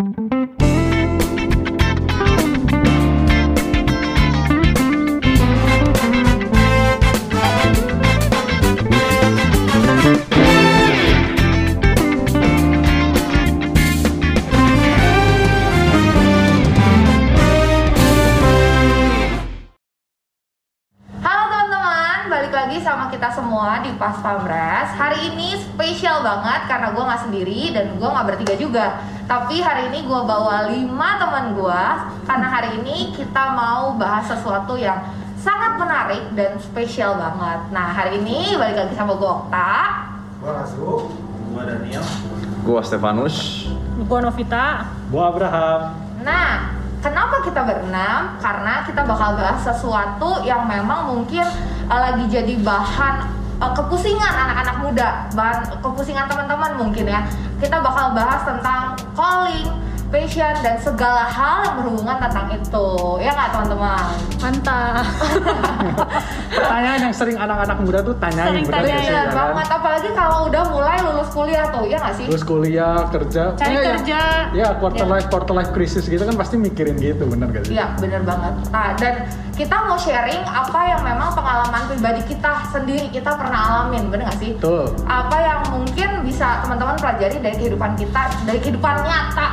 Thank you. Pas Pamres. Hari ini spesial banget karena gue nggak sendiri dan gue nggak bertiga juga. Tapi hari ini gue bawa lima teman gue karena hari ini kita mau bahas sesuatu yang sangat menarik dan spesial banget. Nah hari ini balik lagi sama gue Okta. Gua Rasu. Gua Daniel. Gua Stefanus. Gua Novita. Gua Abraham. Nah, kenapa kita berenam? Karena kita bakal bahas sesuatu yang memang mungkin uh, lagi jadi bahan uh, kepusingan anak-anak muda, bahan kepusingan teman-teman mungkin ya. Kita bakal bahas tentang calling, passion dan segala hal yang berhubungan tentang itu. Ya nggak teman-teman? Mantap. Pertanyaan yang sering anak-anak muda tuh tanyain Sering bener tanyain, sih? Bener ya kan? banget, apalagi kalau udah mulai lulus kuliah tuh, ya nggak sih? Terus kuliah, kerja. Cari pokoknya kerja. Ya, ya quarter Ya. life quarter life crisis gitu kan pasti mikirin gitu, bener gak sih? Iya, bener banget. Nah, dan kita mau sharing apa yang memang pengalaman pribadi kita sendiri kita pernah alamin, bener gak sih? Betul. Apa yang mungkin bisa teman-teman pelajari dari kehidupan kita, dari kehidupan nyata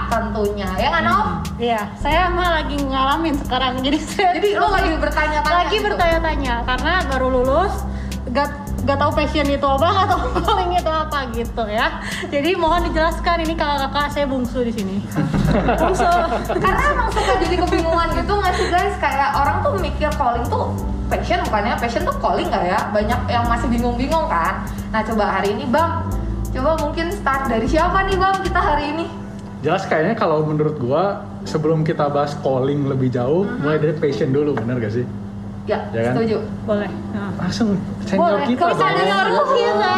tentunya, ya nggak Nov? Iya, saya mah lagi ngalamin sekarang. Jadi saya Jadi lo lagi bertanya-tanya lagi gitu? bertanya-tanya karena baru lulus, gak gak tahu passion itu apa, gak tahu calling itu apa gitu ya. Jadi mohon dijelaskan ini kakak-kakak saya bungsu di sini. bungsu. Karena emang suka jadi kebingungan gitu nggak sih guys? Kayak orang tuh mikir calling tuh passion bukannya passion tuh calling nggak ya? Banyak yang masih bingung-bingung kan? Nah coba hari ini bang, coba mungkin start dari siapa nih bang kita hari ini? Jelas kayaknya kalau menurut gua sebelum kita bahas calling lebih jauh, mulai dari passion dulu, bener gak sih? Ya, Ya kan? setuju. Boleh. Nah. Langsung senior Boleh. kita Bisa dong. dengar kita.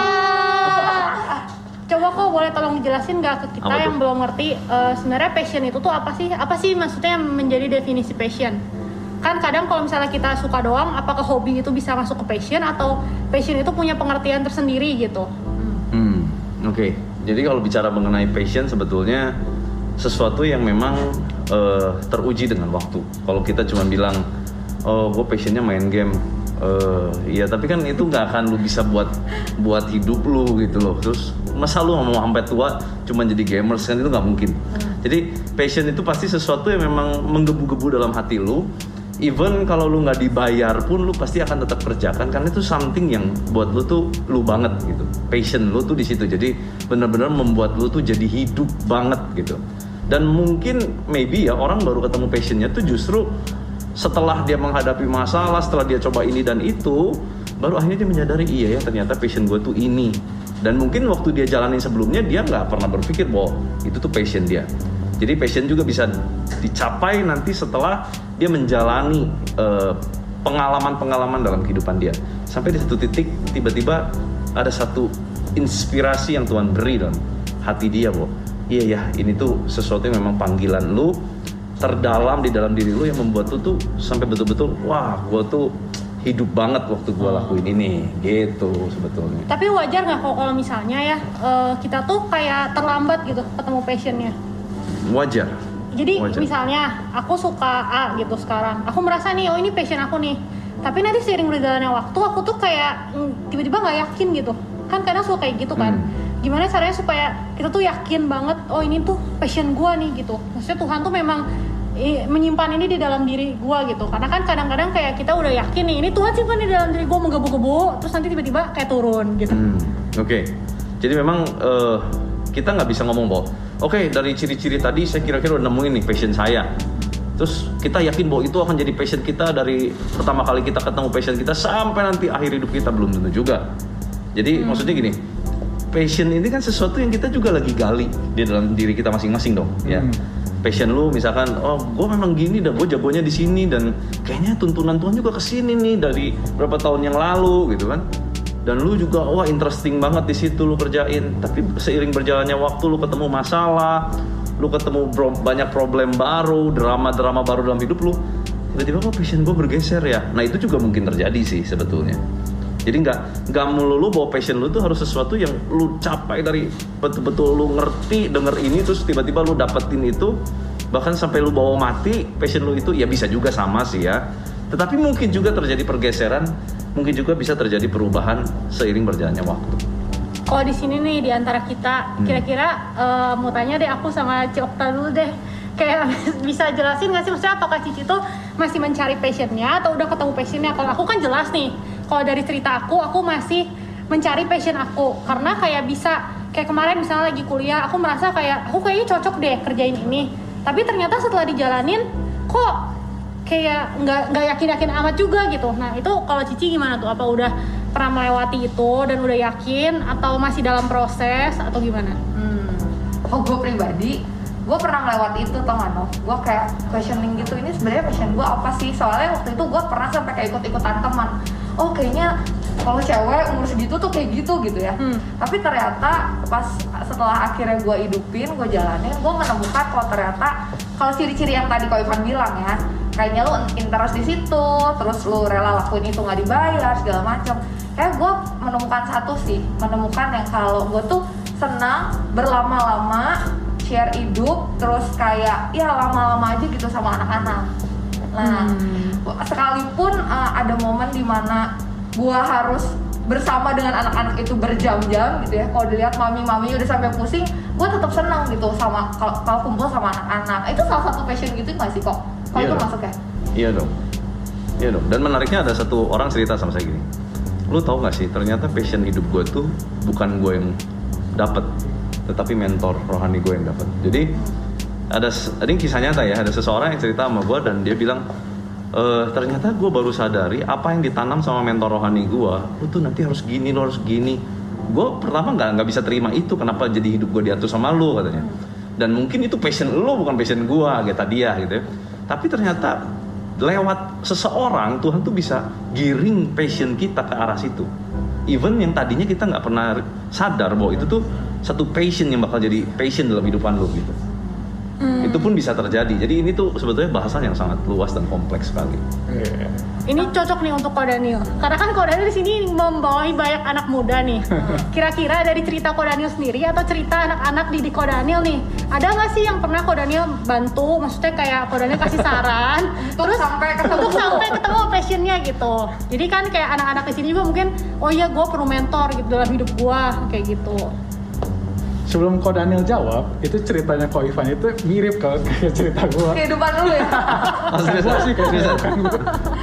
Coba kok boleh tolong dijelasin nggak ke kita Apa yang tuh? belum ngerti eh, sebenarnya passion itu tuh apa sih? Apa sih maksudnya yang menjadi definisi passion? Kan kadang kalau misalnya kita suka doang, apakah hobi itu bisa masuk ke passion atau passion itu punya pengertian tersendiri gitu? Hmm, oke. Jadi kalau bicara mengenai passion sebetulnya sesuatu yang memang eh, teruji dengan waktu. Kalau kita cuma bilang, oh gue passionnya main game, eh iya tapi kan itu nggak akan lu bisa buat buat hidup lu gitu loh. Terus masa lu mau sampai tua cuma jadi gamers kan itu nggak mungkin. Jadi passion itu pasti sesuatu yang memang menggebu-gebu dalam hati lu. Even kalau lu nggak dibayar pun lu pasti akan tetap kerjakan karena itu something yang buat lu tuh lu banget gitu. Passion lu tuh di situ. Jadi benar-benar membuat lu tuh jadi hidup banget gitu. Dan mungkin maybe ya orang baru ketemu passionnya tuh justru setelah dia menghadapi masalah, setelah dia coba ini dan itu, baru akhirnya dia menyadari iya ya ternyata passion gue tuh ini. Dan mungkin waktu dia jalanin sebelumnya dia nggak pernah berpikir bahwa itu tuh passion dia. Jadi passion juga bisa dicapai nanti setelah dia menjalani eh, pengalaman-pengalaman dalam kehidupan dia. Sampai di satu titik tiba-tiba ada satu inspirasi yang Tuhan beri dalam hati dia bahwa iya ya ini tuh sesuatu yang memang panggilan lu terdalam di dalam diri lu yang membuat lu tuh sampai betul-betul wah gue tuh hidup banget waktu gue lakuin ini gitu sebetulnya. Tapi wajar nggak kok kalau misalnya ya eh, kita tuh kayak terlambat gitu ketemu passionnya? Wajar. Jadi Wajar. misalnya aku suka A gitu sekarang, aku merasa nih oh ini passion aku nih. Tapi nanti seiring berjalannya waktu aku tuh kayak mm, tiba-tiba nggak yakin gitu. Kan kadang suka kayak gitu kan. Hmm. Gimana caranya supaya kita tuh yakin banget oh ini tuh passion gua nih gitu. Maksudnya Tuhan tuh memang i- menyimpan ini di dalam diri gua gitu. Karena kan kadang-kadang kayak kita udah yakin nih ini Tuhan simpan di dalam diri gua menggebu-gebu terus nanti tiba-tiba kayak turun gitu. Hmm, Oke, jadi memang eh, kita nggak bisa ngomong bahwa oke dari ciri-ciri tadi saya kira-kira udah nemuin nih passion saya. Terus kita yakin bahwa itu akan jadi passion kita dari pertama kali kita ketemu passion kita sampai nanti akhir hidup kita belum tentu juga. Jadi maksudnya gini, passion ini kan sesuatu yang kita juga lagi gali di dalam diri kita masing-masing dong, ya. Hmm. Passion lu misalkan, oh gue memang gini dah, gue jagonya di sini dan kayaknya tuntunan Tuhan juga ke sini nih dari berapa tahun yang lalu gitu kan. Dan lu juga wah interesting banget di situ lu kerjain, tapi seiring berjalannya waktu lu ketemu masalah, lu ketemu bro- banyak problem baru, drama-drama baru dalam hidup lu, tiba-tiba kok passion gue bergeser ya. Nah itu juga mungkin terjadi sih sebetulnya. Jadi nggak nggak melulu bahwa passion lu tuh harus sesuatu yang lu capai dari betul-betul lu ngerti denger ini terus tiba-tiba lu dapetin itu bahkan sampai lu bawa mati passion lu itu ya bisa juga sama sih ya. Tetapi mungkin juga terjadi pergeseran, mungkin juga bisa terjadi perubahan seiring berjalannya waktu. Kalau di sini nih di antara kita, Hmm. kira-kira eh, mau tanya deh aku sama Ci Okta dulu deh. Kayak bisa jelasin nggak sih maksudnya apakah Cici tuh masih mencari passionnya atau udah ketemu passionnya? Kalau aku kan jelas nih, kalau dari cerita aku, aku masih mencari passion aku karena kayak bisa kayak kemarin misalnya lagi kuliah, aku merasa kayak aku kayaknya cocok deh kerjain ini. Tapi ternyata setelah dijalanin, kok kayak nggak nggak yakin yakin amat juga gitu. Nah itu kalau Cici gimana tuh? Apa udah pernah melewati itu dan udah yakin atau masih dalam proses atau gimana? Hmm. Oh gue pribadi, gue pernah melewati itu tau gak? Gue kayak questioning gitu, ini sebenarnya passion gue apa sih? Soalnya waktu itu gue pernah sampai kayak ikut-ikutan teman. Oh kayaknya kalau cewek umur segitu tuh kayak gitu gitu ya. Hmm. Tapi ternyata pas setelah akhirnya gue hidupin, gue jalanin, gue menemukan kalau ternyata kalau ciri-ciri yang tadi kau Ivan bilang ya, kayaknya lu interest di situ, terus lu rela lakuin itu nggak dibayar segala macem. Kayak gue menemukan satu sih, menemukan yang kalau gue tuh senang berlama-lama share hidup, terus kayak ya lama-lama aja gitu sama anak-anak. Nah, sekalipun uh, ada momen di mana gua harus bersama dengan anak-anak itu berjam-jam gitu ya. Kalau dilihat mami-mami udah sampai pusing, gua tetap senang gitu sama kalau kalau kumpul sama anak-anak. Itu salah satu passion gitu nggak sih kok? Kalau Iya itu masuk ya? Iya dong. Iya dong. Dan menariknya ada satu orang cerita sama saya gini. Lu tau gak sih, ternyata passion hidup gue tuh bukan gue yang dapet, tetapi mentor rohani gue yang dapet. Jadi ada, ini kisah nyata ya, ada seseorang yang cerita sama gue dan dia bilang, e, ternyata gue baru sadari apa yang ditanam sama mentor rohani gue, lu tuh nanti harus gini, lu harus gini. Gue pertama nggak nggak bisa terima itu, kenapa jadi hidup gue diatur sama lu katanya. Dan mungkin itu passion lu bukan passion gue, kata dia gitu ya. Tapi ternyata lewat seseorang Tuhan tuh bisa giring passion kita ke arah situ. Even yang tadinya kita nggak pernah sadar bahwa itu tuh satu passion yang bakal jadi passion dalam hidupan lo gitu. Itu pun bisa terjadi. Jadi ini tuh sebetulnya bahasan yang sangat luas dan kompleks sekali. Iya. Ini cocok nih untuk Ko Daniel. Karena kan Ko Daniel di sini membawahi banyak anak muda nih. Kira-kira dari cerita Ko Daniel sendiri atau cerita anak-anak di Ko Daniel nih, ada nggak sih yang pernah Ko Daniel bantu? Maksudnya kayak Ko Daniel kasih saran, Untuk sampai ketemu. untuk sampai ketemu passionnya gitu. Jadi kan kayak anak-anak di sini juga mungkin, oh iya gue perlu mentor gitu dalam hidup gue kayak gitu. Sebelum Ko Daniel jawab, itu ceritanya Ko Ivan itu mirip ke, ke cerita gua. Kehidupan lu ya? Bukan gua sih kayak kan,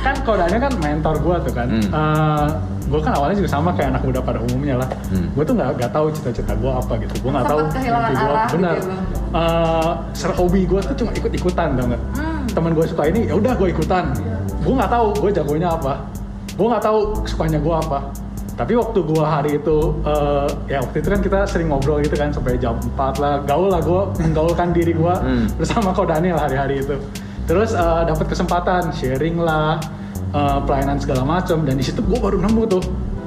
kan Ko Daniel kan mentor gua tuh kan. Hmm. Eh, gua kan awalnya juga sama kayak anak muda pada umumnya lah. Hmm. Gua tuh nggak nggak tahu cita-cita gua apa gitu. Gua nggak tahu kehilangan mimpi gua. arah gitu Benar. Bang? Eh, ser hobi gua tuh cuma ikut-ikutan tau nggak? Hmm. Teman gua suka ini, ya udah gua ikutan. Gua nggak tahu gua jagonya apa. Gua nggak tahu sukanya gua apa. Tapi waktu gua hari itu, eh, ya waktu itu kan kita sering ngobrol gitu kan sampai jam 4 lah, gaul lah gua menggaulkan diri gua Hmm. bersama Ko Daniel hari-hari itu. Terus eh, dapat kesempatan sharing lah, eh, pelayanan segala macam dan di situ gua baru nemu tuh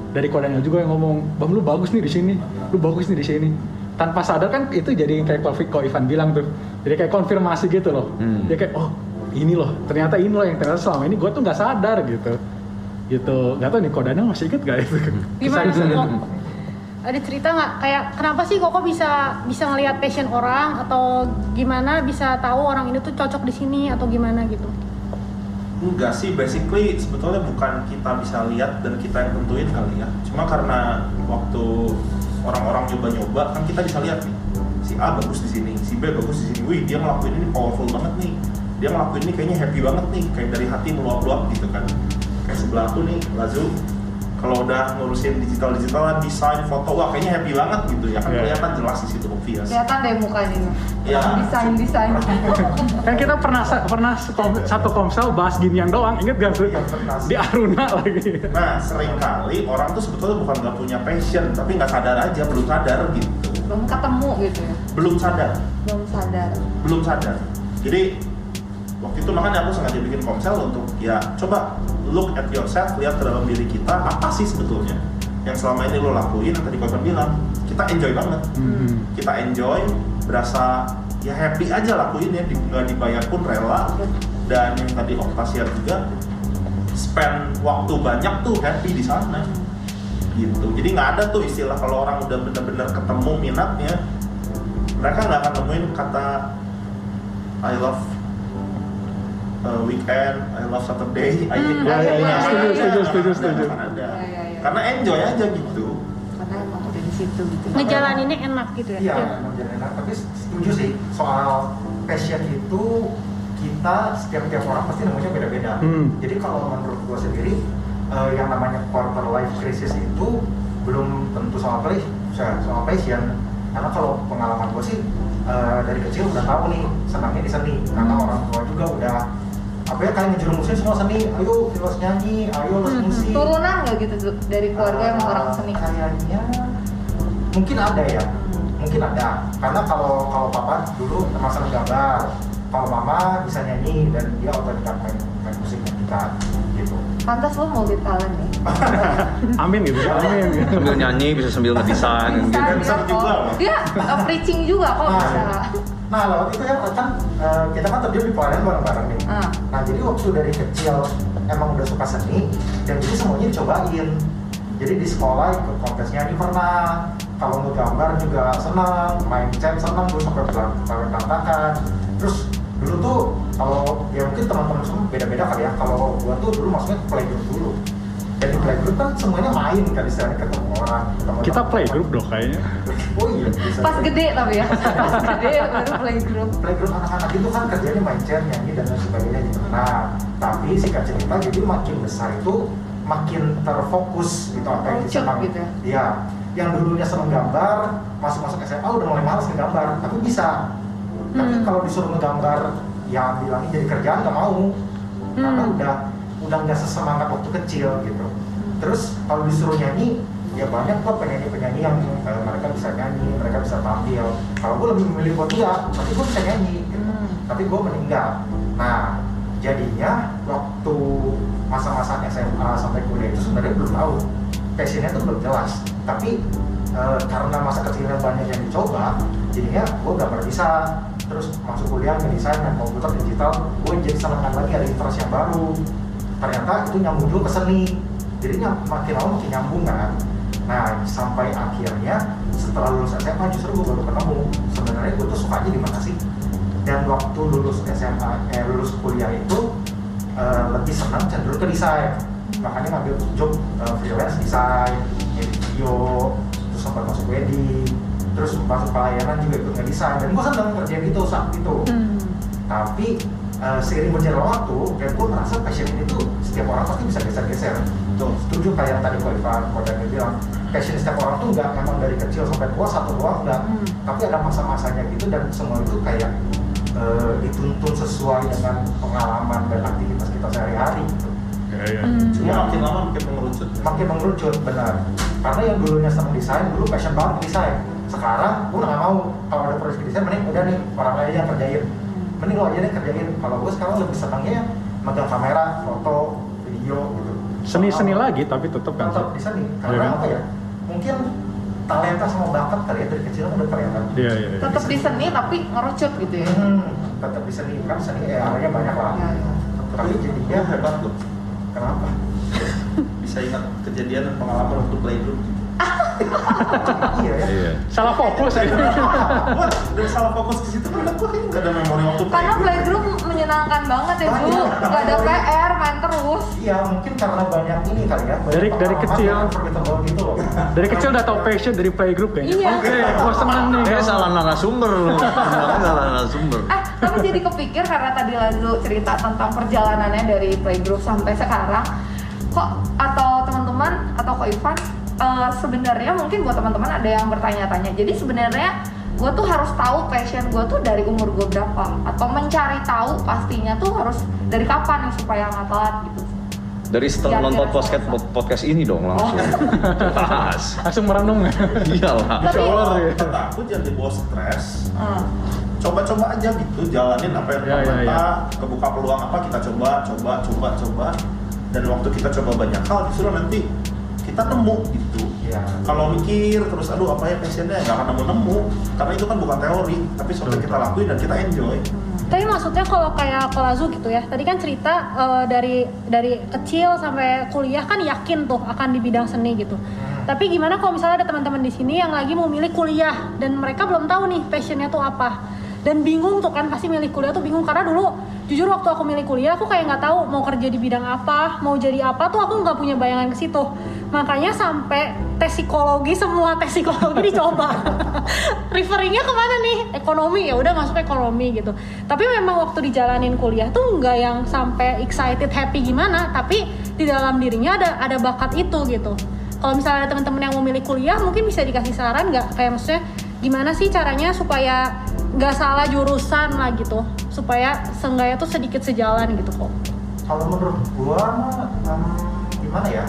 dari Ko Daniel juga yang ngomong, "Bang lu bagus nih di sini. Lu bagus nih di sini." Tanpa sadar kan itu jadi kayak Ko Ivan bilang tuh. Jadi kayak konfirmasi gitu loh. Hmm. Dia kayak, "Oh, ini loh. Ternyata ini loh yang ternyata selama ini gua tuh nggak sadar gitu." Gitu. Gak tau nih Ko Daniel masih inget gak itu? Gimana Kisah-kisah sih kok? Ada cerita nggak kayak kenapa sih Koko bisa bisa ngelihat passion orang atau gimana bisa tahu orang ini tuh cocok di sini atau gimana gitu? Enggak sih, basically sebetulnya bukan kita bisa lihat dan kita yang tentuin kali ya. Cuma karena waktu orang-orang nyoba-nyoba kan kita bisa lihat nih. Si A bagus di sini, si B bagus di sini. Wih, dia ngelakuin ini powerful banget nih. Dia ngelakuin ini kayaknya happy banget nih, kayak dari hati meluap-luap gitu kan. Kayak sebelah aku nih, Lazu kalau udah ngurusin digital-digitalan, desain, foto, wah kayaknya happy banget gitu ya. Kan Iya. kelihatan jelas di situ obvious. Kelihatan deh mukanya. Ya. Desain-desain. kan kita pernah pernah sekom- satu komsel bahas ginian doang inget gak tuh Iya, pernah. di Aruna lagi Nah, sering kali orang tuh sebetulnya bukan nggak punya passion, tapi nggak sadar aja, belum sadar gitu. Belum ketemu gitu ya? Belum sadar, Belum sadar. belum sadar. Jadi waktu itu makanya aku sengaja bikin komsel untuk ya coba look at yourself, lihat ke dalam diri kita apa sih sebetulnya yang selama ini lo lakuin? Yang tadi Kosan bilang kita enjoy banget. Hmm. kita enjoy berasa ya happy aja lakuin ya nggak dibayar pun rela. Dan yang tadi Okta share juga spend waktu banyak tuh happy di sana. Gitu. Jadi nggak ada tuh istilah kalau orang udah bener-bener ketemu minatnya mereka nggak akan nemuin kata I love uh, weekend I love Saturday I Hmm, ya, ya, ya. Setuju, setuju, setuju, setuju. akan ada. Ya, ya, ya. karena enjoy aja gitu karena emang udah di situ gitu ngejalaninnya enak gitu ya Iya, jadi enak. Tapi setuju sih soal passion itu kita setiap tiap orang pasti nemunya beda-beda. Hmm. Jadi kalau menurut gua sendiri eh, yang namanya quarter life crisis itu belum tentu soal play, soal passion. Karena kalau pengalaman gua sih eh, dari kecil udah tahu nih senangnya di seni. Karena Hmm. orang tua juga udah apa ya kayak ngejerumusin semua seni. Ayo les nyanyi, ayo les Hmm, musik. turunan nggak gitu dari keluarga yang Eh, orang seni Kayaknya mungkin ada ya, mungkin ada. Karena kalau kalau papa dulu emang seneng gambar, kalau mama bisa nyanyi dan dia otodidak main, main musik gitar gitu. pantas lo multi talent nih Amin gitu, amin gitu. Sambil nyanyi bisa sambil ngedesain bisa gitu. Bisa juga, dia uh, preaching juga kok Nah, bisa Nah lewat itu ya kan eh, kita kan terjun di pelayanan bareng-bareng nih. Ah. Nah jadi waktu dari kecil emang udah suka seni dan jadi semuanya dicobain. Jadi di sekolah ikut kontes nyanyi pernah, kalau ngegambar juga senang, main cat senang, dulu sampai sampai berantakan. Terus dulu tuh kalau ya mungkin teman-teman semua beda-beda kali ya. Kalau gua tuh dulu maksudnya playgroup dulu. Dan di playgroup kan semuanya main kan istilahnya ketemu orang, ketemu Kita playgroup dong kayaknya. Oh iya. bisa pas gede tapi ya pas gede baru playgroup playgroup anak-anak itu kan kerjanya main chair, nyanyi dan lain sebagainya gitu. Nah, tapi singkat cerita jadi makin besar itu makin terfokus gitu apa yang Kerucut senang. gitu ya? Iya. Yang dulunya seneng gambar, masuk-masuk SMA udah mulai malas ngegambar, tapi bisa. Tapi Hmm. kalau disuruh ngegambar, ya bilangnya jadi kerjaan nggak mau. Karena Hmm. udah udah nggak sesemangat waktu kecil gitu. Terus kalau disuruh nyanyi, ya banyak kok penyanyi-penyanyi yang eh, mereka bisa nyanyi, mereka bisa tampil. Kalau gue lebih memilih buat dia, tapi gue bisa nyanyi. Gitu. Hmm. Tapi gue meninggal. Nah, jadinya waktu masa-masa SMA sampai kuliah itu sebenarnya belum tahu passionnya tuh belum jelas. Tapi eh, karena masa kecilnya banyak yang dicoba, jadinya gue gambar bisa. Terus masuk kuliah ngedesain dan komputer digital, gue jadi senang lagi ada interest yang baru. Ternyata itu nyambung juga ke seni. Jadinya makin lama makin nyambung kan. Nah, sampai akhirnya setelah lulus SMA justru gue baru ketemu sebenarnya gue tuh sukanya di mana sih? Dan waktu lulus SMA, eh lulus kuliah itu eh, lebih senang cenderung ke desain. Makanya ngambil job eh, freelance desain, edit video, terus sempat masuk wedding, terus masuk pelayanan juga ikut ngedesain. Dan gue senang kerjaan itu saat itu. Hmm. Tapi eh, seiring berjalan waktu, dan gue merasa passion ini tuh setiap orang pasti bisa geser-geser. Tuh, setuju kayak yang tadi Ko Ivan, Daniel bilang, passion setiap orang tuh nggak memang dari kecil sampai tua satu doang nggak. Hmm. Tapi ada masa-masanya gitu dan semua itu kayak eh, dituntun sesuai dengan pengalaman dan aktivitas kita sehari-hari. Gitu. Ya, ya. Hmm. cuma makin lama makin mengerucut Makin mengerucut, benar. Karena yang dulunya senang desain, dulu passion banget desain. Sekarang gue nggak mau kalau ada proyek desain, mending udah nih orang lain yang kerjain. Mending lo aja nih kerjain. Kalau gue sekarang lebih senangnya megang kamera, foto, video gitu. Seni-seni lagi tapi tetap kan. Tetap di seni. Iya Karena kan? apa ya? Mungkin talenta sama bakat kali ya dari kecil kan udah kelihatan. Iya, iya. iya. tetap di seni tapi ngerucut gitu ya Hmm, tetap di seni kan seni ya areanya banyak lah. Ya, ya. Tapi dia jadinya hebat loh kenapa? bisa ingat kejadian dan pengalaman waktu playgroup gitu. Iya ya. Iya. Salah fokus ya. Gua udah salah fokus ke situ karena gue kayaknya nggak ada memori waktu karena playgroup menyenangkan banget ya Bu gak ada PR main terus Iya, mungkin karena banyak ini kali ya. Dari- dari kecil. gitu loh. Dari kecil udah tau passion dari playgroup kayaknya. Iya. Oke, gua senang nih. Eh gua- salah narasumber lu. Salah narasumber. Eh, tapi jadi kepikir karena tadi Lalu cerita tentang perjalanannya dari playgroup sampai sekarang, kok atau teman-teman atau kok Ivan eh, sebenarnya mungkin buat teman-teman ada yang bertanya-tanya. Jadi sebenarnya gue tuh harus tahu passion gue tuh dari umur gue berapa atau mencari tahu pastinya tuh harus dari kapan nih supaya nggak telat gitu. Dari setelah Biar nonton podcast podcast ini dong langsung. Jelas. Langsung merenung ya. Iyalah. Tapi- ya. aku jangan dibawa stres Hmm. coba-coba aja gitu jalanin apa yang Ya, ya, pemerintah kebuka peluang apa kita coba coba coba coba dan waktu kita coba banyak hal justru nanti kita nemu gitu. Iya. kalau mikir terus aduh apa ya passionnya nggak akan nemu nemu karena itu kan bukan teori tapi Betul. kita lakuin dan kita enjoy. Tapi maksudnya kalau kayak Kolazu gitu ya, tadi kan cerita eh, dari dari kecil sampai kuliah kan yakin tuh akan di bidang seni gitu. Tapi gimana kalau misalnya ada teman-teman di sini yang lagi mau milih kuliah dan mereka belum tahu nih passionnya tuh apa? Dan bingung tuh kan pasti milih kuliah tuh bingung karena dulu jujur waktu aku milih kuliah aku kayak nggak tahu mau kerja di bidang apa mau jadi apa tuh aku nggak punya bayangan ke situ. Makanya sampai tes psikologi semua tes psikologi dicoba. Referringnya ke mana nih? Ekonomi ya udah masuk ekonomi gitu. Tapi memang waktu dijalanin kuliah tuh nggak yang sampai excited happy gimana tapi di dalam dirinya ada ada bakat itu gitu. Kalau misalnya ada teman-teman yang mau milih kuliah mungkin bisa dikasih saran nggak? Kayak maksudnya gimana sih caranya supaya nggak salah jurusan lah gitu supaya seenggaknya tuh sedikit sejalan gitu kok. Kalau menurut gua em, gimana ya?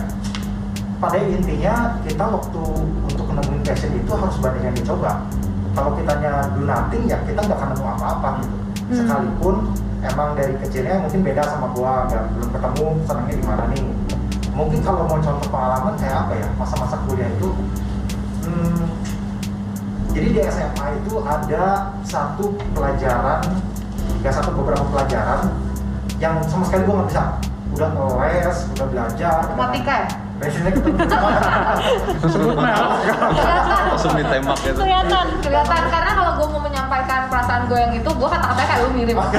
Pada intinya kita waktu untuk menemuin passion itu harus banyak yang dicoba. Kalau kitanya do nothing ya kita nggak akan nemu apa-apa gitu. Hmm. sekalipun emang dari kecilnya mungkin beda sama gua nggak belum ketemu senangnya di mana nih? Mungkin kalau mau contoh pengalaman kayak apa ya? Masa-masa kuliah itu hmm, jadi di SMA itu ada satu pelajaran ya satu beberapa pelajaran yang sama sekali gua nggak bisa udah ngeles udah belajar Matematika ya? passionnya merek. langsung ditembak gitu kelihatan Kelihatan karena kalau gue mau menyampaikan perasaan gue yang itu, gue kata-katanya kayak lu mirip. Oke.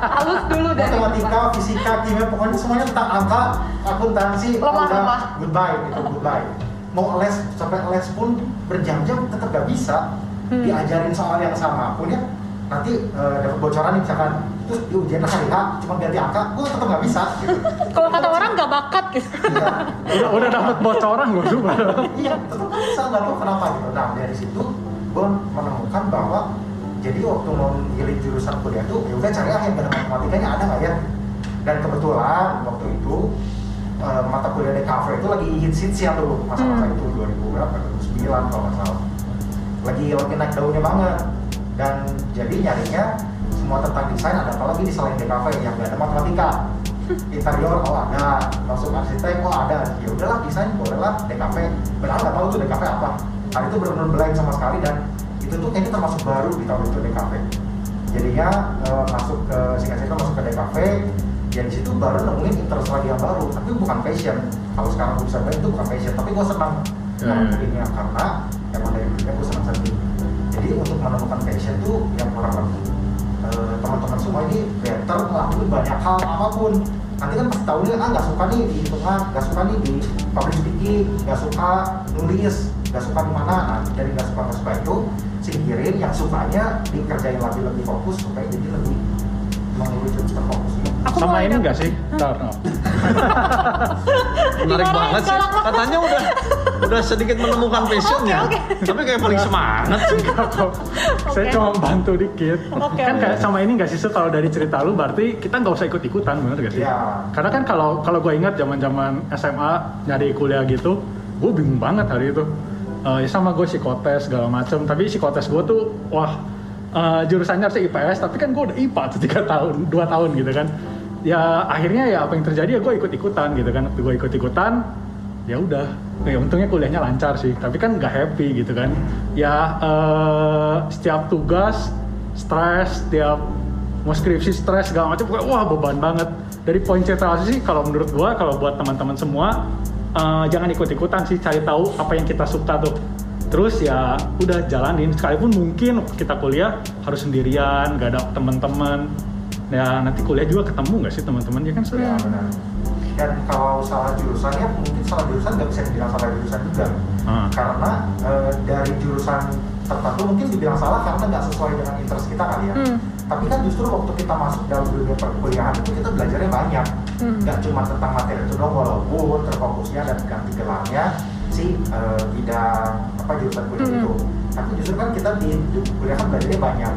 Halus dulu dari matematika, fisika, kimia, pokoknya semuanya tentang angka, akuntansi, Lemah, lemah. goodbye gitu, goodbye. Mau les sampai les pun berjam-jam tetap gak bisa Hmm. diajarin soal yang sama pun ya nanti eh, dapat bocoran nih misalkan terus di ujian hari H cuma ganti angka, gue tetap gak bisa gitu. kalau kata orang nggak bakat gitu Iya. Udah udah dapat bocoran gue coba. iya tetap nggak bisa nggak tahu kenapa gitu nah dari situ gue menemukan bahwa jadi waktu mau milih jurusan kuliah tuh ya udah cari ah yang benar matematikanya ada nggak ya dan kebetulan waktu itu eh, mata kuliah DKV itu lagi hits hitsnya tuh masa-masa Hmm. itu 2000 berapa 2009 kalau nggak salah lagi lagi naik daunnya banget dan jadi nyarinya semua tentang desain ada apa lagi di selain DKV yang nggak ada matematika. Interior oh ada. Masuk arsitek oh ada. Ya udahlah desain bolehlah. DKV padahal nggak tahu tuh DKV apa. Hari itu benar-benar blank sama sekali dan itu tuh kayaknya termasuk baru di tahun itu DKV jadinya eh, masuk ke singkat cerita masuk ke DKV ya di situ baru nemuin interest lagi yang baru. Tapi bukan passion. Kalau sekarang gue bisa bilang itu bukan passion. Tapi gue senang. Hmm. ngelakuinnya karena emang dari dulunya gue senang seni jadi untuk menemukan passion tuh yang kurang lebih eh, teman-teman semua ini better ngelakuin banyak hal apa pun. Nanti kan pasti tahu nih ah nggak suka nih di hitungan nggak suka nih di public speaking nggak suka nulis nggak suka di mana. Nah dari nggak suka nggak suka itu singkirin yang sukanya dikerjain lagi lebih fokus supaya jadi lebih mengerucut terfokus. Aku Sama ini enggak sih? Ntar, no. menarik banget sih. katanya udah udah sedikit menemukan passionnya Oke, tapi kayak paling semangat sih kok. Saya cuma bantu dikit. Oke, kan oke. kayak sama ini nggak sih kalau dari cerita lu berarti kita nggak usah ikut ikutan bener gak sih? Iya. Karena kan kalau kalau gue ingat zaman zaman SMA nyari kuliah gitu, gue bingung banget hari itu. Eh, ya sama gue psikotes segala macem. Tapi psikotes gue tuh wah eh, jurusannya harusnya IPS, tapi kan gue udah IPA tuh tiga tahun, dua tahun gitu kan. Ya akhirnya ya apa yang terjadi ya gue ikut ikutan gitu kan. Gue ikut ikutan, ya udah ya untungnya kuliahnya lancar sih tapi kan nggak happy gitu kan. Ya eh, setiap tugas stres setiap mau skripsi stres segala macam wah beban banget. Dari poin cerita sih kalau menurut gua kalau buat teman-teman semua eh, jangan ikut-ikutan sih cari tahu apa yang kita suka tuh. Terus ya udah jalanin. Sekalipun mungkin kita kuliah harus sendirian gak ada teman-teman. Ya nanti kuliah juga ketemu nggak sih teman-teman? Ya kan ya sudah benar dan kalau salah jurusannya mungkin salah jurusan nggak bisa dibilang salah jurusan juga Ah. karena eh, dari jurusan tertentu mungkin dibilang salah karena nggak sesuai dengan interest kita kali ya Hmm. tapi kan justru waktu kita masuk dalam dunia perkuliahan itu kita belajarnya banyak Hmm. nggak cuma tentang materi itu doang walaupun terfokusnya dan ganti gelarnya si eh, bidang apa jurusan kuliah Hmm. itu tapi justru kan kita di, di kuliah kan belajarnya banyak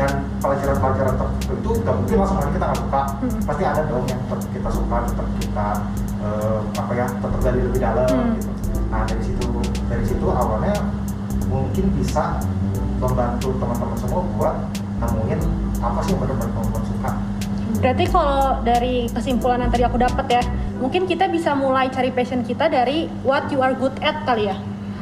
dan pelajaran-pelajaran tertentu nggak mungkin langsung aja kita nggak suka Hmm. pasti ada dong yang tetap kita suka tetap kita eh, apa ya tetap gali lebih dalam Hmm. gitu nah dari situ dari situ awalnya mungkin bisa membantu teman-teman semua buat nemuin apa sih yang benar-benar teman-teman suka Berarti kalau dari kesimpulan yang tadi aku dapat ya, mungkin kita bisa mulai cari passion kita dari what you are good at kali ya.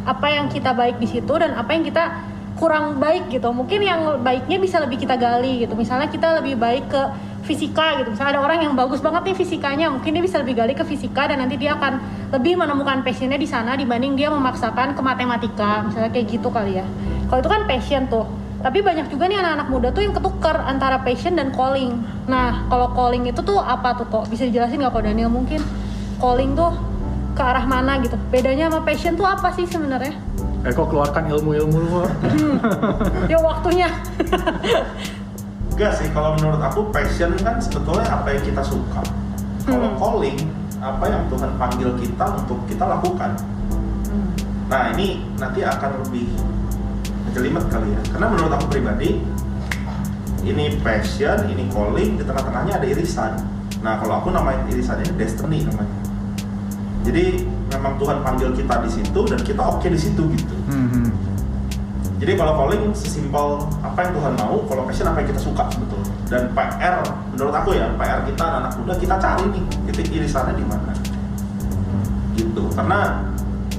Apa yang kita baik di situ dan apa yang kita kurang baik gitu. Mungkin yang baiknya bisa lebih kita gali gitu. Misalnya kita lebih baik ke fisika gitu. Misalnya ada orang yang bagus banget nih fisikanya mungkin dia bisa lebih gali ke fisika dan nanti dia akan lebih menemukan passionnya di sana dibanding dia memaksakan ke matematika misalnya kayak gitu kali ya. Kalau itu kan passion tuh. Tapi banyak juga nih anak-anak muda tuh yang ketukar antara passion dan calling. Nah kalau calling itu tuh apa tuh kok? Bisa dijelasin nggak kok Daniel? Mungkin calling tuh ke arah mana gitu? Bedanya sama passion tuh apa sih sebenarnya Eh kok keluarkan ilmu-ilmu lu kok. ya waktunya Enggak sih, kalau menurut aku passion kan sebetulnya apa yang kita suka. Kalau Hmm. calling, apa yang Tuhan panggil kita untuk kita lakukan. Nah ini nanti akan lebih jelimet kali ya. Karena menurut aku pribadi, ini passion, ini calling, di tengah-tengahnya ada irisan. Nah kalau aku namain irisan ini destiny namanya. Jadi memang Tuhan panggil kita di situ dan kita oke di situ gitu. Hmm, hmm. Jadi kalau calling sesimpel apa yang Tuhan mau, kalau passion apa yang kita suka sebetulnya. Dan PR, menurut aku ya, PR kita anak muda kita cari nih titik irisannya di mana. Gitu. Karena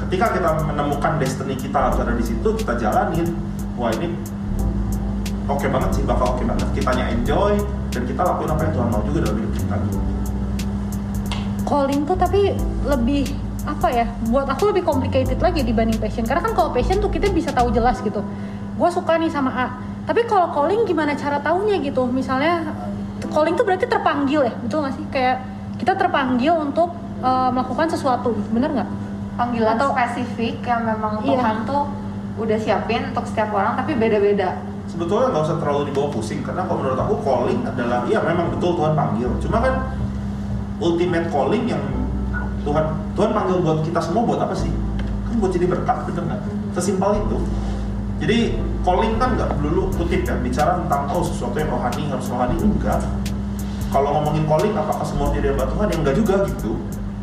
ketika kita menemukan destiny kita harus ada di situ, kita jalanin. Wah ini oke banget sih, bakal oke banget. Kitanya enjoy dan kita lakuin apa yang Tuhan mau juga dalam hidup kita. Gitu. Calling tuh tapi lebih apa ya buat aku lebih complicated lagi dibanding passion. Karena kan kalau passion tuh kita bisa tahu jelas gitu. Gue suka nih sama A. Tapi kalau calling gimana cara taunya gitu? Misalnya calling tuh berarti terpanggil ya? Betul nggak sih? Kayak kita terpanggil untuk uh, melakukan sesuatu. Bener nggak? Panggilan Atau- spesifik yang memang Iya. Tuhan tuh udah siapin untuk setiap orang tapi beda-beda. Sebetulnya nggak usah terlalu dibawa pusing karena kalau menurut aku calling adalah iya memang betul Tuhan panggil. Cuma kan ultimate calling yang Tuhan Tuhan panggil buat kita semua buat apa sih? Kan buat jadi berkat bener nggak? Sesimpel itu. Jadi calling kan nggak dulu kutip ya bicara tentang oh sesuatu yang rohani harus rohani enggak. Kalau ngomongin calling apakah semua jadi hamba Tuhan? Ya enggak juga gitu.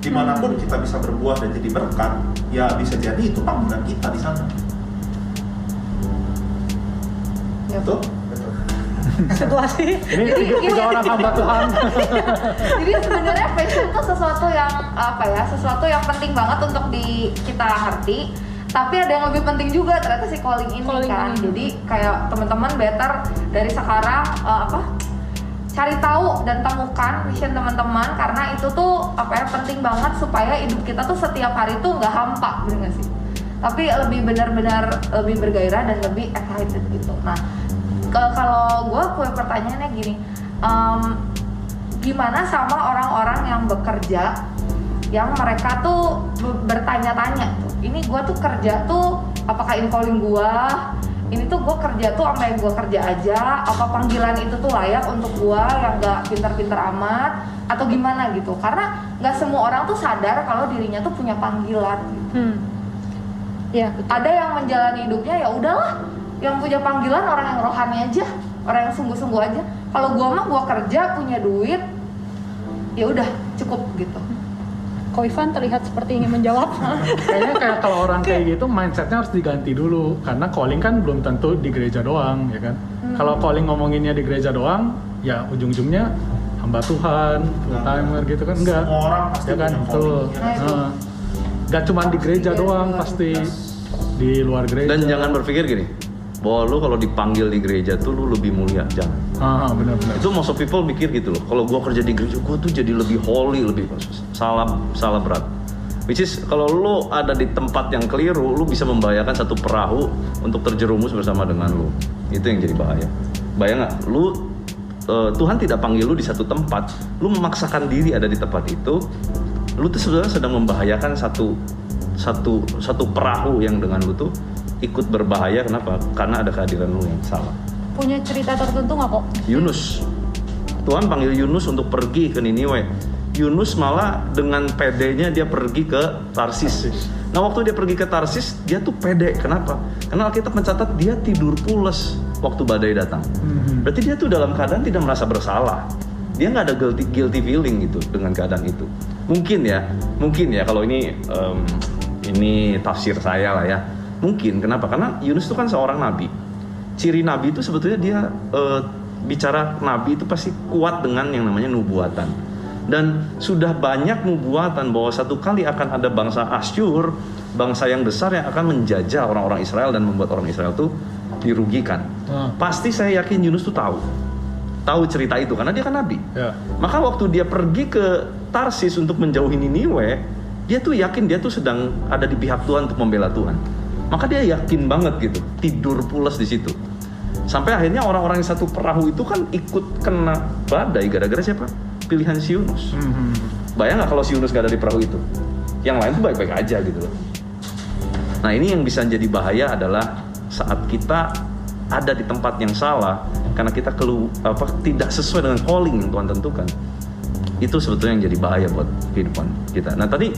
Di mana pun kita bisa berbuah dan jadi berkat ya bisa jadi itu panggilan kita di sana. Ya. Betul? Situasi. Ini tiga, tiga orang hamba Tuhan. jadi sebenarnya passion tuh sesuatu yang apa ya sesuatu yang penting banget untuk di kita ngerti. Tapi ada yang lebih penting juga ternyata si calling ini Calling kan. ini. jadi kayak teman-teman better dari sekarang eh, apa cari tahu dan temukan mission teman-teman. Karena itu tuh apa ya penting banget supaya hidup kita tuh setiap hari tuh nggak hampa bener gak sih? Tapi lebih benar-benar lebih bergairah dan lebih excited gitu. Nah kalau gue punya pertanyaannya gini em, gimana sama orang-orang yang bekerja yang mereka tuh be- bertanya-tanya tuh ini gue tuh kerja tuh apakah ini calling gue ini tuh gue kerja tuh apa yang gue kerja aja apa panggilan itu tuh layak untuk gue yang gak pintar-pintar amat atau gimana gitu karena nggak semua orang tuh sadar kalau dirinya tuh punya panggilan gitu. hmm. ya betul. ada yang menjalani hidupnya ya udahlah yang punya panggilan orang yang rohani aja orang yang sungguh-sungguh aja kalau gua mah gua kerja punya duit ya udah cukup gitu Ko Ivan terlihat seperti ingin menjawab Kayaknya kayak kalau orang kayak gitu mindsetnya harus diganti dulu karena calling kan belum tentu di gereja doang ya kan. Kalau calling ngomonginnya di gereja doang, ya ujung-ujungnya hamba Tuhan, full timer gitu kan enggak. Semua orang pasti Ya kan, punya betul. kan? Heeh. Gak cuma di gereja Pasti doang, gereja. pasti di luar gereja. Dan jangan berpikir gini, bahwa lu kalau dipanggil di gereja tuh lu lebih mulia, jangan. Ah, benar-benar. Itu most of people mikir gitu loh. Kalau gua kerja di gereja, gua tuh jadi lebih holy, lebih salah salah berat. Which is kalau lu ada di tempat yang keliru, lu bisa membahayakan satu perahu untuk terjerumus bersama dengan lu. Itu yang jadi bahaya. Bayang nggak? Lu eh, Tuhan tidak panggil lu di satu tempat, lu memaksakan diri ada di tempat itu, lu tuh sebenarnya sedang membahayakan satu satu satu perahu yang dengan lu tuh ikut berbahaya kenapa? Karena ada kehadiran lu yang salah. punya cerita tertentu nggak kok Yunus. Tuhan panggil Yunus untuk pergi ke Niniwe. Yunus malah dengan pedenya dia pergi ke Tarsis. Nah waktu dia pergi ke Tarsis, dia tuh pede. Kenapa? Karena Alkitab mencatat dia tidur pules waktu badai datang. Mhm. Berarti dia tuh dalam keadaan tidak merasa bersalah. Dia nggak ada guilty, guilty feeling gitu dengan keadaan itu. Mungkin ya, mungkin ya kalau ini em, ini tafsir saya lah ya. Mungkin kenapa? Karena Yunus itu kan seorang nabi. Ciri nabi itu sebetulnya dia eh, bicara nabi itu pasti kuat dengan yang namanya nubuatan. Dan sudah banyak nubuatan bahwa satu kali akan ada bangsa Asyur, bangsa yang besar yang akan menjajah orang-orang Israel dan membuat orang Israel tuh dirugikan. Ah. Pasti saya yakin Yunus tuh tahu. tahu cerita itu karena dia kan nabi. Ya. Maka waktu dia pergi ke Tarsis untuk menjauhi Niniwe, dia tuh yakin dia tuh sedang ada di pihak Tuhan untuk membela Tuhan. Maka dia yakin banget gitu, tidur pulas di situ. Sampai akhirnya orang-orang yang satu perahu itu kan ikut kena badai gara-gara siapa? Pilihan si Yunus. Mhm. Bayang nggak kalau si Yunus gak ada di perahu itu? Yang lain tuh baik-baik aja gitu loh. Nah ini yang bisa jadi bahaya adalah saat kita ada di tempat yang salah karena kita kelu apa tidak sesuai dengan calling yang Tuhan tentukan. Itu sebetulnya yang jadi bahaya buat kehidupan kita. Nah tadi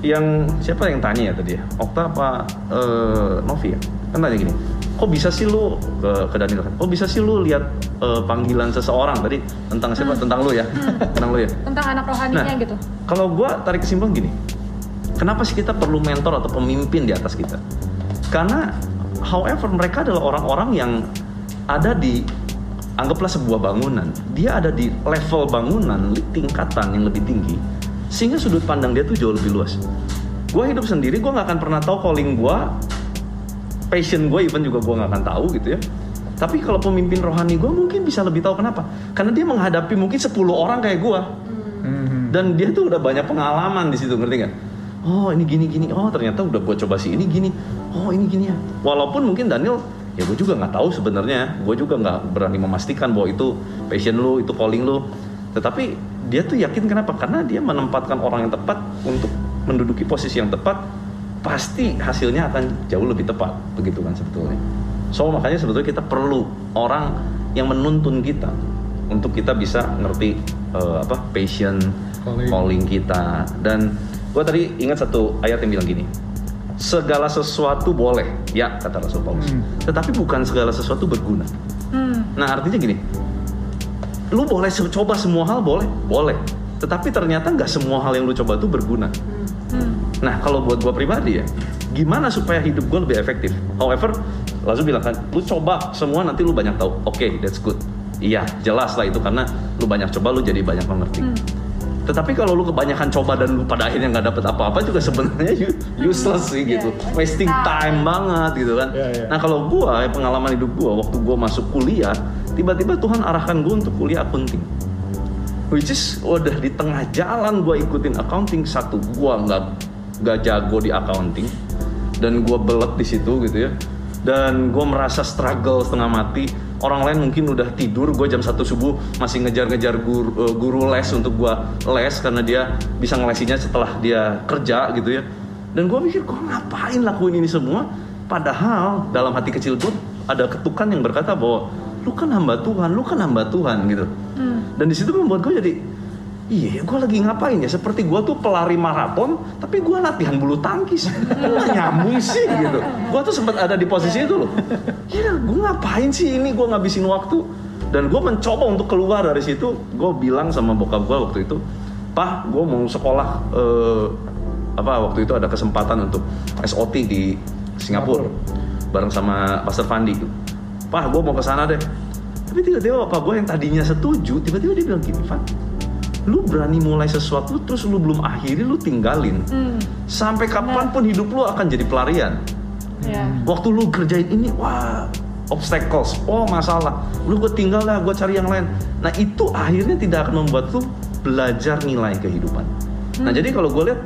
yang siapa yang tanya ya tadi ya? Okta apa eh, Novi ya? Kan tanya gini, kok bisa sih lu ke, ke Daniel kan? Kok bisa sih lu lihat eh, panggilan seseorang tadi tentang siapa? Tentang lu ya? tentang lu ya? tentang anak rohaninya Nah, gitu Kalau gue tarik kesimpulan gini, kenapa sih kita perlu mentor atau pemimpin di atas kita? Karena, however, mereka adalah orang-orang yang ada di anggaplah sebuah bangunan, dia ada di level bangunan, tingkatan yang lebih tinggi, sehingga sudut pandang dia tuh jauh lebih luas. Gue hidup sendiri, gue nggak akan pernah tahu calling gue, passion gue even juga gue nggak akan tahu gitu ya. Tapi kalau pemimpin rohani gue mungkin bisa lebih tahu kenapa? Karena dia menghadapi mungkin 10 orang kayak gue Mhm. dan dia tuh udah banyak pengalaman di situ ngerti nggak oh ini gini gini oh ternyata udah gue coba sih ini gini oh ini gini ya walaupun mungkin Daniel ya gue juga nggak tahu sebenarnya gue juga nggak berani memastikan bahwa itu passion lu itu calling lu tetapi dia tuh yakin kenapa? Karena dia menempatkan orang yang tepat untuk menduduki posisi yang tepat pasti hasilnya akan jauh lebih tepat. Begitu kan sebetulnya. So makanya sebetulnya kita perlu orang yang menuntun kita untuk kita bisa ngerti eh, apa passion Calling. calling kita. Dan gue tadi ingat satu ayat yang bilang gini segala sesuatu boleh. Ya kata Rasul Paulus. Hmm. tetapi bukan segala sesuatu berguna. Hmm. nah artinya gini lu boleh coba semua hal boleh boleh tetapi ternyata nggak semua hal yang lu coba tuh berguna Hmm. Nah kalau buat gue pribadi ya, gimana supaya hidup gue lebih efektif? However, Lalu bilang kan, lu coba semua nanti lu banyak tahu. Oke, that's good. Iya, jelas lah itu karena lu banyak coba lu jadi banyak mengerti. Hmm. Tetapi kalau lu kebanyakan coba dan lu pada akhirnya nggak dapet apa-apa juga sebenarnya u- useless sih gitu, Iya. wasting time banget gitu kan. Iya, iya. Nah kalau gua ya, pengalaman hidup gua waktu gua masuk kuliah, tiba-tiba Tuhan arahkan gua untuk kuliah accounting. Which is udah di tengah jalan gua ikutin accounting satu gua nggak nggak jago di accounting dan gua belet di situ gitu ya. Dan gua merasa struggle setengah mati. Orang lain mungkin udah tidur gue jam satu subuh masih ngejar-ngejar guru, eh, guru les untuk gua les karena dia bisa ngelesinya setelah dia kerja gitu ya. Dan gua mikir gua ngapain lakuin ini semua? Padahal dalam hati kecil gua ada ketukan yang berkata bahwa lu kan hamba Tuhan lu kan hamba Tuhan gitu. Hmm. dan di situ membuat gue jadi iya gue lagi ngapain ya? Seperti gue tuh pelari maraton tapi gue latihan bulu tangkis. Nggak nyambung sih gitu. Gue tuh sempat ada di posisi itu loh. Ya gue ngapain sih ini? Gue ngabisin waktu. Dan gue mencoba untuk keluar dari situ. Gue bilang sama bokap gue waktu itu pah gue mau sekolah eh, apa waktu itu ada kesempatan untuk SOT di Singapura. bareng sama Pastor Fandi pah gue mau ke sana deh. Tapi tiba-tiba bapak gue yang tadinya setuju tiba-tiba dia bilang gini Van lu berani mulai sesuatu terus lu belum akhiri lu tinggalin. Hmm. sampai kapan pun hidup lu akan jadi pelarian. Ya. waktu lu kerjain ini wah obstacles. Oh masalah. Lu gue tinggal lah gue cari yang lain. Nah itu akhirnya tidak akan membuat lu belajar nilai kehidupan. Nah Hmm. jadi kalau gue lihat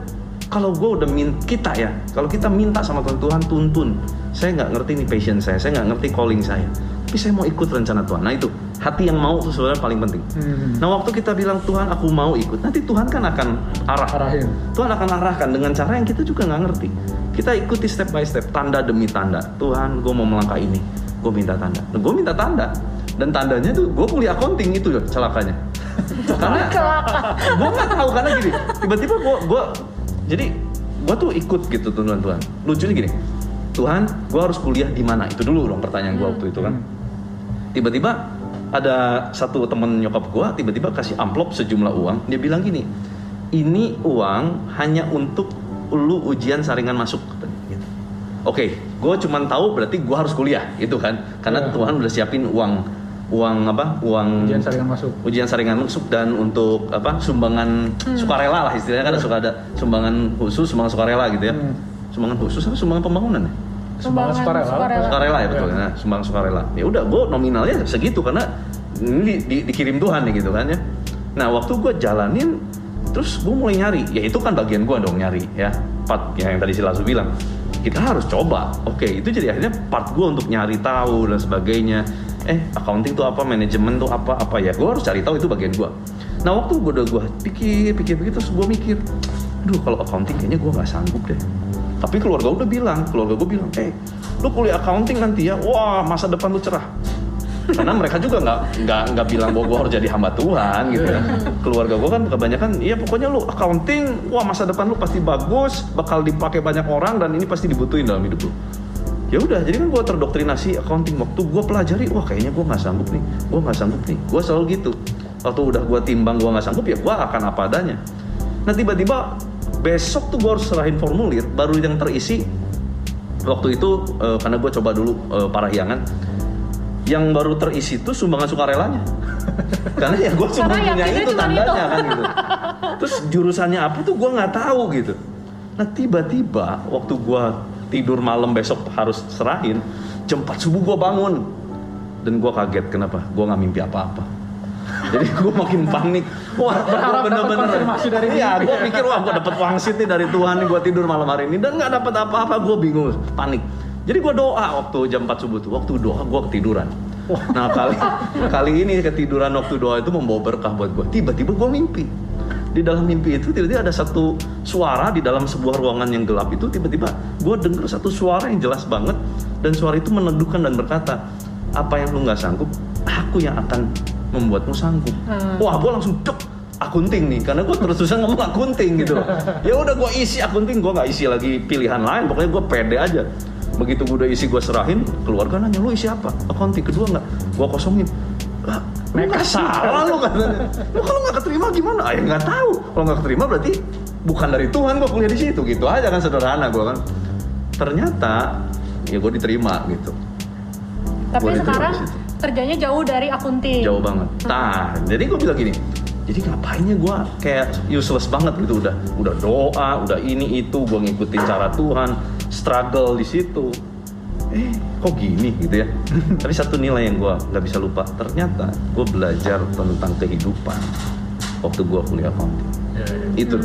kalau gue udah min kita ya kalau kita minta sama Tuhan Tuhan tuntun saya nggak ngerti nih passion saya saya nggak ngerti calling saya tapi saya mau ikut rencana Tuhan nah itu hati yang mau itu sebenarnya paling penting Hmm. nah waktu kita bilang Tuhan aku mau ikut nanti Tuhan kan akan arah Arahin. Tuhan akan arahkan dengan cara yang kita juga nggak ngerti. Kita ikuti step by step, tanda demi tanda. Tuhan, gue mau melangkah ini, gue minta tanda. Nah, gue minta tanda. Dan tandanya tuh, gue kuliah accounting itu loh, celakanya. karena gue nggak tahu karena gini, tiba-tiba gue, gue, jadi gue tuh ikut gitu Tuhan. Lucunya gini, Tuhan, gue harus kuliah di mana? Itu dulu dong pertanyaan gue waktu itu kan. Tiba-tiba ada satu temen nyokap gue tiba-tiba kasih amplop sejumlah uang. Dia bilang gini, ini uang hanya untuk lu ujian saringan masuk. gitu. Oke, gue cuman tahu berarti gue harus kuliah itu kan, karena Iya. Tuhan udah siapin uang, uang apa? Uang Ujian saringan masuk. ujian saringan masuk dan untuk apa? Sumbangan sukarela lah istilahnya kan suka ada sumbangan khusus, sumbangan sukarela gitu ya. Hmm. Sumbangan khusus apa sumbangan pembangunan ya? Sumbangan sukarela. sukarela. sukarela ya betul. Ya. nah, sumbang sukarela. Ya udah gue nominalnya segitu karena ini di- di- dikirim Tuhan nih gitu kan ya. Nah waktu gue jalanin terus gue mulai nyari. Ya itu kan bagian gue dong nyari ya. Part yang tadi si Lasu bilang. Kita harus coba. Oke itu jadi akhirnya part gue untuk nyari tahu dan sebagainya. Eh accounting tuh apa manajemen tuh apa apa ya. Gue harus cari tahu itu bagian gue nah waktu gue udah gue pikir pikir pikir terus gue mikir duh kalau accounting kayaknya gue nggak sanggup deh tapi keluarga udah bilang keluarga gue bilang eh lu kuliah accounting nanti ya. Wah masa depan lu cerah. Karena mereka juga nggak nggak nggak bilang bahwa gue harus jadi hamba Tuhan gitu ya. Keluarga gue kan kebanyakan iya pokoknya lu accounting wah masa depan lu pasti bagus bakal dipakai banyak orang dan ini pasti dibutuhin dalam hidup lu. Ya udah jadi kan gue terdoktrinasi accounting waktu gue pelajari wah kayaknya gue nggak sanggup nih gue nggak sanggup nih. Gue selalu gitu. Waktu udah gue timbang gue nggak sanggup ya gue akan apa adanya. Nah tiba-tiba besok tuh gue harus serahin formulir baru yang terisi. Waktu itu eh, karena gue coba dulu eh, parahyangan yang baru terisi tuh sumbangan sukarelanya. Karena ya gue cuma punya itu tandanya itu. kan gitu. Terus jurusannya apa tuh gue nggak tahu gitu. Nah tiba-tiba waktu gue tidur malam besok harus serahin jam 4 subuh gue bangun. Dan gue kaget kenapa? Gue nggak mimpi apa-apa jadi gue makin panik. Wah gue bener-bener dari iya gue mikir wah gue dapet wangsit nih dari Tuhan nih gue tidur malam hari ini. Dan nggak dapet apa-apa gue bingung panik. Jadi gue doa waktu jam 4 subuh tuh waktu doa gue ketiduran. Nah kali kali ini ketiduran waktu doa itu membawa berkah buat gue tiba-tiba gue mimpi. Di dalam mimpi itu tiba-tiba ada satu suara di dalam sebuah ruangan yang gelap itu tiba-tiba gue denger satu suara yang jelas banget. Dan suara itu meneduhkan dan berkata apa yang lu nggak sanggup aku yang akan membuatmu sanggup. Wah gue langsung dek akunting nih karena gue terus terusan ngomong akunting gitu. Ya udah gue isi akunting gue nggak isi lagi pilihan lain pokoknya gue pede aja. Begitu gue udah isi gue serahin keluarga nanya lu isi apa? Akunting kedua nggak? Gue kosongin. Lah nggak salah. lu katanya. Lu kalau nggak keterima gimana? Ah ya nggak tahu. Kalau nggak keterima berarti bukan dari Tuhan gue kuliah di situ. Gitu aja kan sederhana gue kan. Ternyata ya gue diterima gitu. Tapi Gua diterima sekarang. Kerjanya jauh dari akunting. jauh banget. Nah, jadi gue bilang gini, jadi ngapainnya gue kayak useless banget gitu udah, udah doa, udah ini itu, gue ngikutin cara Tuhan, struggle di situ. Eh, kok gini gitu ya? Tapi satu nilai yang gue nggak bisa lupa, ternyata gue belajar tentang kehidupan waktu gue kuliah accounting. Ya, ya. Itu.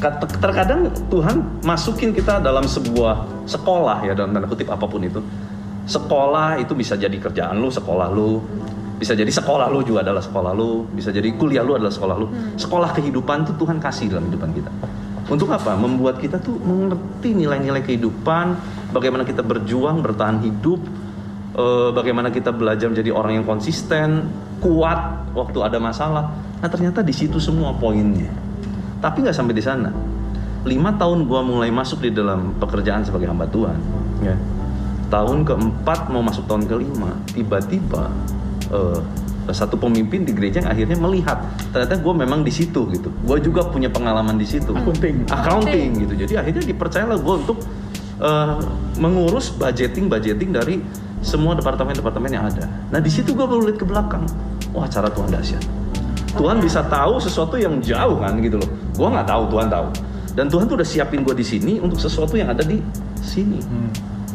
Kat- Terkadang Tuhan masukin kita dalam sebuah sekolah ya dalam tanda kutip apa pun itu. Sekolah itu bisa jadi kerjaan lu, sekolah lu. Bisa jadi sekolah lu juga adalah sekolah lu. Bisa jadi kuliah lu adalah sekolah lu. Sekolah kehidupan tuh Tuhan kasih dalam kehidupan kita. Untuk apa? Membuat kita tuh mengerti nilai-nilai kehidupan, bagaimana kita berjuang, bertahan hidup, eh, bagaimana kita belajar menjadi orang yang konsisten, kuat waktu ada masalah. Nah ternyata di situ semua poinnya. Tapi nggak sampai di sana. Lima tahun gua mulai masuk di dalam pekerjaan sebagai hamba Tuhan. Ya. Tahun keempat mau masuk tahun kelima, tiba-tiba eh, satu pemimpin di gereja yang akhirnya melihat ternyata gue memang di situ gitu. Gue juga punya pengalaman di situ. Accounting. Accounting gitu. Jadi akhirnya dipercayalah gue untuk eh, mengurus budgeting budgeting dari semua departemen-departemen yang ada. Nah di situ gue baru lihat ke belakang. Wah cara Tuhan dahsyat. Tuhan bisa tahu sesuatu yang jauh kan gitu loh. Gue nggak tahu, Tuhan tahu. Dan Tuhan tuh udah siapin gue di sini untuk sesuatu yang ada di sini. Hmm.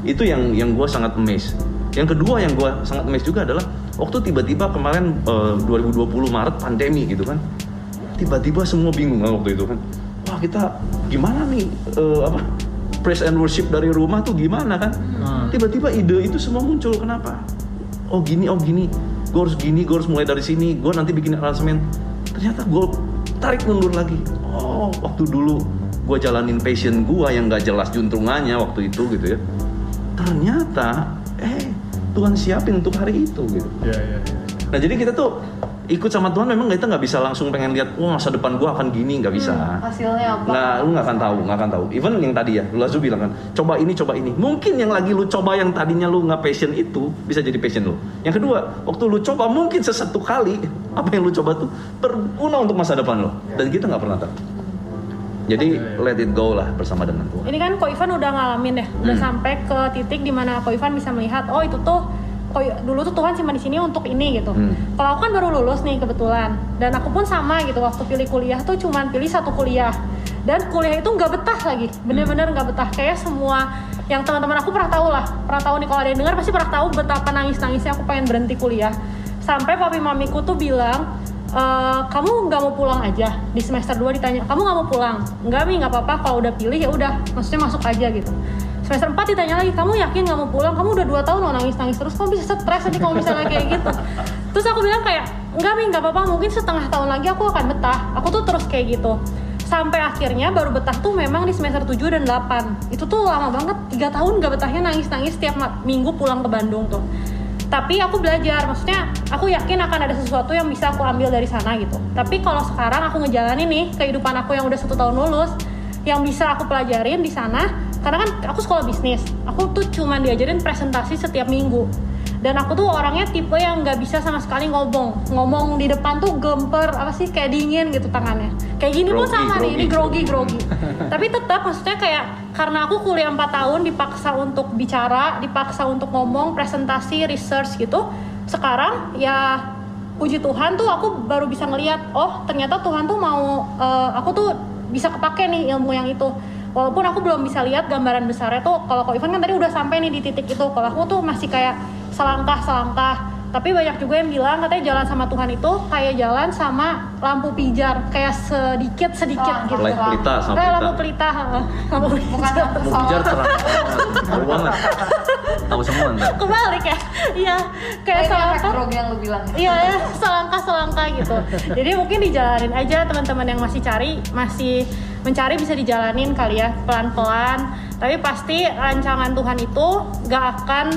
Itu yang yang gue sangat amazed. Yang kedua yang gue sangat amazed juga adalah waktu tiba-tiba kemarin eh, 2020 Maret pandemi gitu kan. Tiba-tiba semua bingung kan waktu itu kan. Wah kita gimana nih eh, apa praise and worship dari rumah tuh gimana kan? Hmm. Tiba-tiba ide itu semua muncul kenapa? Oh gini, oh gini, gue harus gini, gue harus mulai dari sini, gue nanti bikin aransemen. Ternyata gue tarik mundur lagi. Oh waktu dulu gue jalanin passion gue yang gak jelas juntrungannya waktu itu gitu ya. Ternyata eh Tuhan siapin untuk hari itu gitu. Ya, ya, ya. Nah jadi kita tuh ikut sama Tuhan memang kita nggak bisa langsung pengen lihat wah masa depan gua akan gini nggak bisa. hasilnya apa Nah, lu nggak akan tahu, nggak akan tahu. Even yang tadi ya, lu Lazu bilang kan, coba ini, coba ini. Mungkin yang lagi lu coba yang tadinya lu nggak passion itu bisa jadi passion lu. Yang kedua, waktu lu coba mungkin sesatu kali apa yang lu coba tuh berguna untuk masa depan lo. Dan kita nggak pernah tahu. Jadi let it go lah bersama dengan Tuhan. Ini kan Ko Ivan udah ngalamin deh, udah Hmm. sampai ke titik di mana Ko Ivan bisa melihat, oh itu tuh Ko, dulu tuh Tuhan simpan di sini untuk ini gitu. Hmm. Kalau aku kan baru lulus nih kebetulan, dan aku pun sama gitu waktu pilih kuliah tuh cuman pilih satu kuliah, dan kuliah itu nggak betah lagi, bener-bener nggak betah. Kayak semua yang teman-teman aku pernah tahu lah, pernah tahu nih kalau ada yang dengar pasti pernah tahu betapa nangis-nangisnya aku pengen berhenti kuliah. sampai papi mamiku tuh bilang "Eh, kamu nggak mau pulang aja? Di semester 2 ditanya kamu nggak mau pulang? Nggak mi nggak apa-apa. Kalau udah pilih ya udah maksudnya masuk aja gitu. Semester 4 ditanya lagi kamu yakin nggak mau pulang? Kamu udah dua tahun lo nangis nangis terus kamu bisa stres nanti kalau misalnya kayak gitu? Terus aku bilang kayak enggak mi nggak apa-apa. Mungkin setengah tahun lagi aku akan betah. Aku tuh terus kayak gitu. Sampai akhirnya baru betah tuh memang di semester 7 dan 8 itu tuh lama banget tiga tahun gak betahnya nangis-nangis setiap minggu pulang ke Bandung tuh tapi aku belajar maksudnya aku yakin akan ada sesuatu yang bisa aku ambil dari sana gitu. Tapi kalau sekarang aku ngejalanin nih kehidupan aku yang udah satu tahun lulus yang bisa aku pelajarin di sana karena kan aku sekolah bisnis aku tuh cuman diajarin presentasi setiap minggu dan aku tuh orangnya tipe yang nggak bisa sama sekali ngomong ngomong di depan tuh gemper apa sih kayak dingin gitu tangannya. Kayak gini pun Grogi, sama nih ini grogi. grogi grogi. Tapi tetap maksudnya kayak karena aku kuliah 4 tahun dipaksa untuk bicara dipaksa untuk ngomong presentasi research gitu sekarang ya puji Tuhan tuh aku baru bisa ngelihat oh ternyata Tuhan tuh mau eh, aku tuh bisa kepake nih ilmu yang itu. Walaupun aku belum bisa lihat gambaran besarnya tuh kalau kok Ivan kan tadi udah sampai nih di titik itu kalau aku tuh masih kayak selangkah selangkah tapi banyak juga yang bilang katanya jalan sama Tuhan itu kayak jalan sama lampu pijar kayak sedikit sedikit Oh, gitu Light pelita sama kayak pelita. lampu pelita heeh. lampu pijar lampu sorot. terang tahu banget tahu semua ntar kebalik ya iya kayak kayak efek selangkah yang lu bilang ya. Iya ya, selangkah-selangkah gitu. Jadi mungkin dijalanin aja teman-teman yang masih cari, masih mencari bisa dijalanin kali ya pelan-pelan. Tapi pasti rancangan Tuhan itu gak akan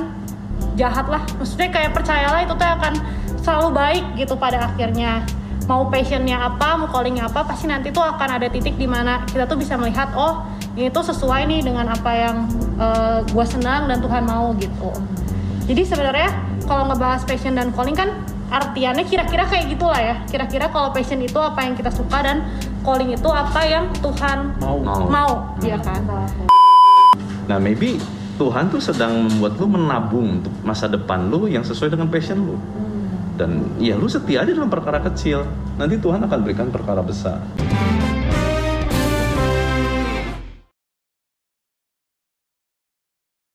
jahat lah. Maksudnya kayak percayalah itu tuh akan selalu baik gitu pada akhirnya. Mau passionnya apa, mau callingnya apa, pasti nanti tuh akan ada titik di mana kita tuh bisa melihat oh ini tuh sesuai nih dengan apa yang gue senang dan Tuhan mau gitu. Jadi sebenarnya kalau ngebahas passion dan calling kan artiannya kira-kira kayak gitulah ya. Kira-kira kalau passion itu apa yang kita suka dan calling itu apa yang Tuhan Mau. mau mau, ya kan? nah maybe Tuhan tuh sedang membuat lu menabung untuk masa depan lu yang sesuai dengan passion lu. Dan ya lu setia aja dalam perkara kecil. Nanti Tuhan akan berikan perkara besar